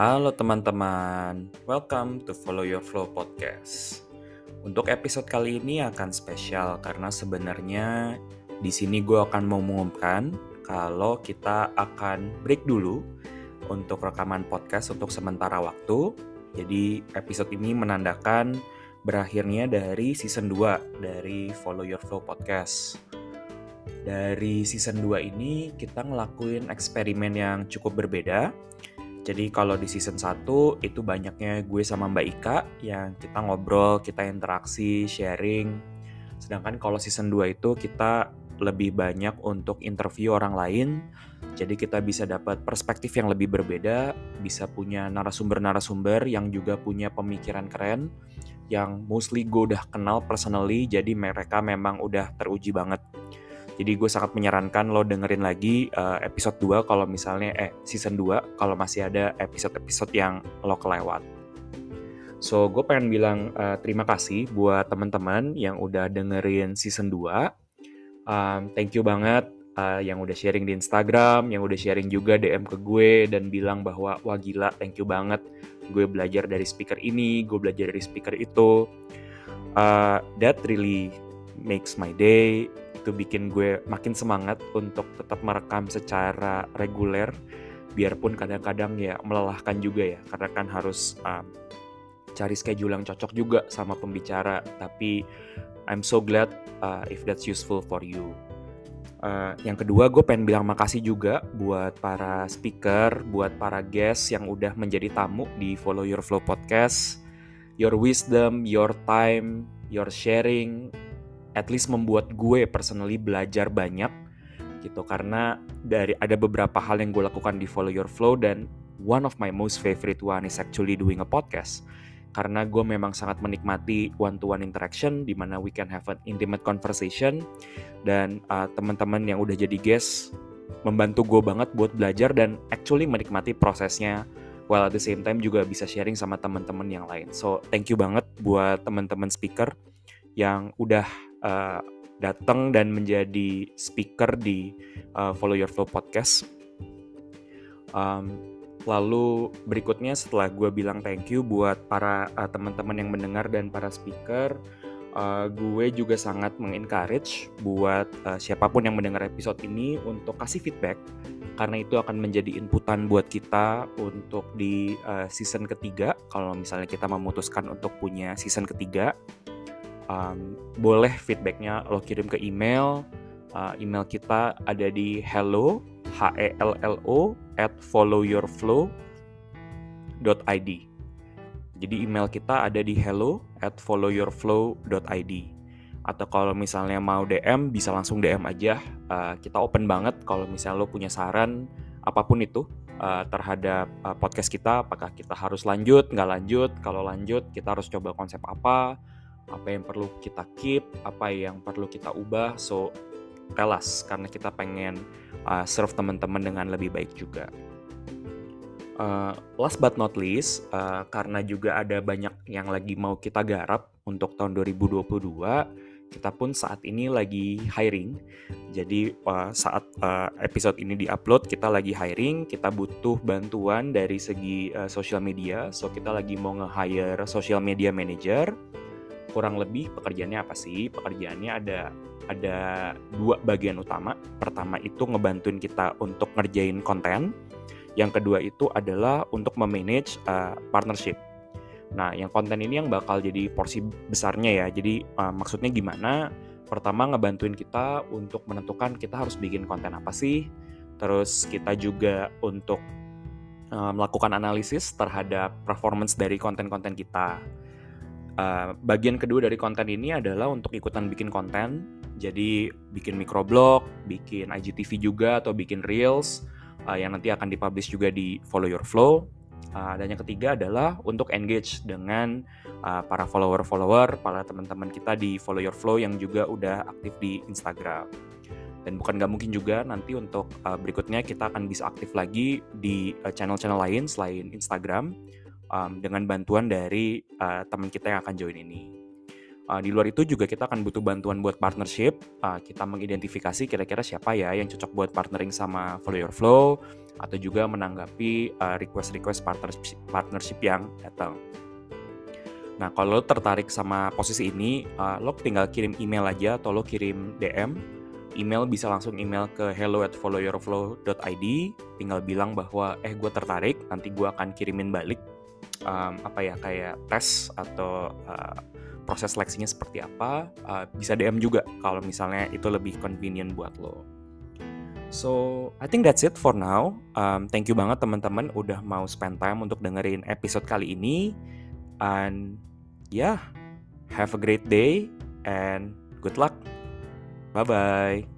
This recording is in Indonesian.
Halo teman-teman, welcome to Follow Your Flow Podcast. Untuk episode kali ini akan spesial karena sebenarnya di sini gue akan mengumumkan kalau kita akan break dulu untuk rekaman podcast untuk sementara waktu. Jadi episode ini menandakan berakhirnya dari season 2 dari Follow Your Flow Podcast. Dari season 2 ini kita ngelakuin eksperimen yang cukup berbeda jadi kalau di season 1 itu banyaknya gue sama Mbak Ika yang kita ngobrol, kita interaksi, sharing. Sedangkan kalau season 2 itu kita lebih banyak untuk interview orang lain. Jadi kita bisa dapat perspektif yang lebih berbeda, bisa punya narasumber-narasumber yang juga punya pemikiran keren, yang mostly gue udah kenal personally, jadi mereka memang udah teruji banget. Jadi gue sangat menyarankan lo dengerin lagi uh, episode 2 kalau misalnya eh season 2 kalau masih ada episode-episode yang lo kelewat. So gue pengen bilang uh, terima kasih buat teman-teman yang udah dengerin season 2. Um, thank you banget uh, yang udah sharing di Instagram, yang udah sharing juga DM ke gue dan bilang bahwa wah gila, thank you banget. Gue belajar dari speaker ini, gue belajar dari speaker itu. Uh, that really makes my day itu bikin gue makin semangat untuk tetap merekam secara reguler biarpun kadang-kadang ya melelahkan juga ya karena kan harus um, cari schedule yang cocok juga sama pembicara. Tapi I'm so glad uh, if that's useful for you. Uh, yang kedua gue pengen bilang makasih juga buat para speaker buat para guest yang udah menjadi tamu di Follow Your Flow podcast. Your wisdom your time your sharing at least membuat gue personally belajar banyak gitu. Karena dari ada beberapa hal yang gue lakukan di Follow Your Flow dan one of my most favorite one is actually doing a podcast. Karena gue memang sangat menikmati one to one interaction di mana we can have an intimate conversation. Dan uh, teman-teman yang udah jadi guest membantu gue banget buat belajar dan actually menikmati prosesnya while at the same time juga bisa sharing sama teman-teman yang lain. So thank you banget buat teman-teman speaker yang udah uh, datang dan menjadi speaker di uh, Follow Your Flow podcast. Um, lalu berikutnya setelah gue bilang thank you buat para uh, teman-teman yang mendengar dan para speaker, uh, gue juga sangat mengencourage buat uh, siapa pun yang mendengar episode ini untuk kasih feedback karena itu akan menjadi inputan buat kita untuk di uh, season ketiga kalau misalnya kita memutuskan untuk punya season ketiga um, boleh feedbacknya lo kirim ke email. Uh, email kita ada di hello h e l l o at followyourflow.id jadi email kita ada di hello at followyourflow.id atau kalau misalnya mau DM bisa langsung DM aja. Uh, kita open banget kalau misalnya lo punya saran apa pun itu uh, terhadap podcast kita. Apakah kita harus lanjut nggak lanjut? Kalau lanjut kita harus coba konsep apa apa yang perlu kita keep, apa yang perlu kita ubah. So, tell us karena kita pengen uh, serve teman-teman dengan lebih baik juga. Uh, last but not least, uh, karena juga ada banyak yang lagi mau kita garap untuk tahun 2022, kita pun saat ini lagi hiring. Jadi uh, saat uh, episode ini diupload, kita lagi hiring, kita butuh bantuan dari segi uh, social media. So kita lagi mau nge-hire social media manager kurang lebih pekerjaannya apa sih? Pekerjaannya ada ada dua bagian utama. Pertama itu ngebantuin kita untuk ngerjain konten. Yang kedua itu adalah untuk memanage uh, partnership. Nah, yang konten ini yang bakal jadi porsi besarnya ya. Jadi uh, maksudnya gimana? Pertama ngebantuin kita untuk menentukan kita harus bikin konten apa sih. Terus kita juga untuk uh, melakukan analisis terhadap performance dari konten-konten kita Uh, bagian kedua dari konten ini adalah untuk ikutan bikin konten, jadi bikin microblog, bikin IGTV juga atau bikin reels uh, yang nanti akan dipublish juga di Follow Your Flow. Uh, dan yang ketiga adalah untuk engage dengan uh, para follower-follower, para teman-teman kita di Follow Your Flow yang juga udah aktif di Instagram. Dan bukan nggak mungkin juga nanti untuk uh, berikutnya kita akan bisa aktif lagi di channel-channel uh, lain selain Instagram um, dengan bantuan dari uh, teman kita yang akan join ini. Uh, di luar itu juga kita akan butuh bantuan buat partnership. Uh, kita mengidentifikasi kira-kira siapa ya yang cocok buat partnering sama Follow Your Flow atau juga menanggapi uh, request-request partnership, partnership yang datang. Nah, kalau lo tertarik sama posisi ini, uh, lo tinggal kirim email aja atau lo kirim DM. Email bisa langsung email ke hello at followyourflow.id. Tinggal bilang bahwa, eh gue tertarik, nanti gue akan kirimin balik um, apa ya kayak tes atau uh, proses seleksinya seperti apa, uh, bisa DM juga kalau misalnya itu lebih convenient buat lo. So, I think that's it for now. Um, thank you banget teman-teman udah mau spend time untuk dengerin episode kali ini. And yeah, have a great day and good luck. Bye-bye.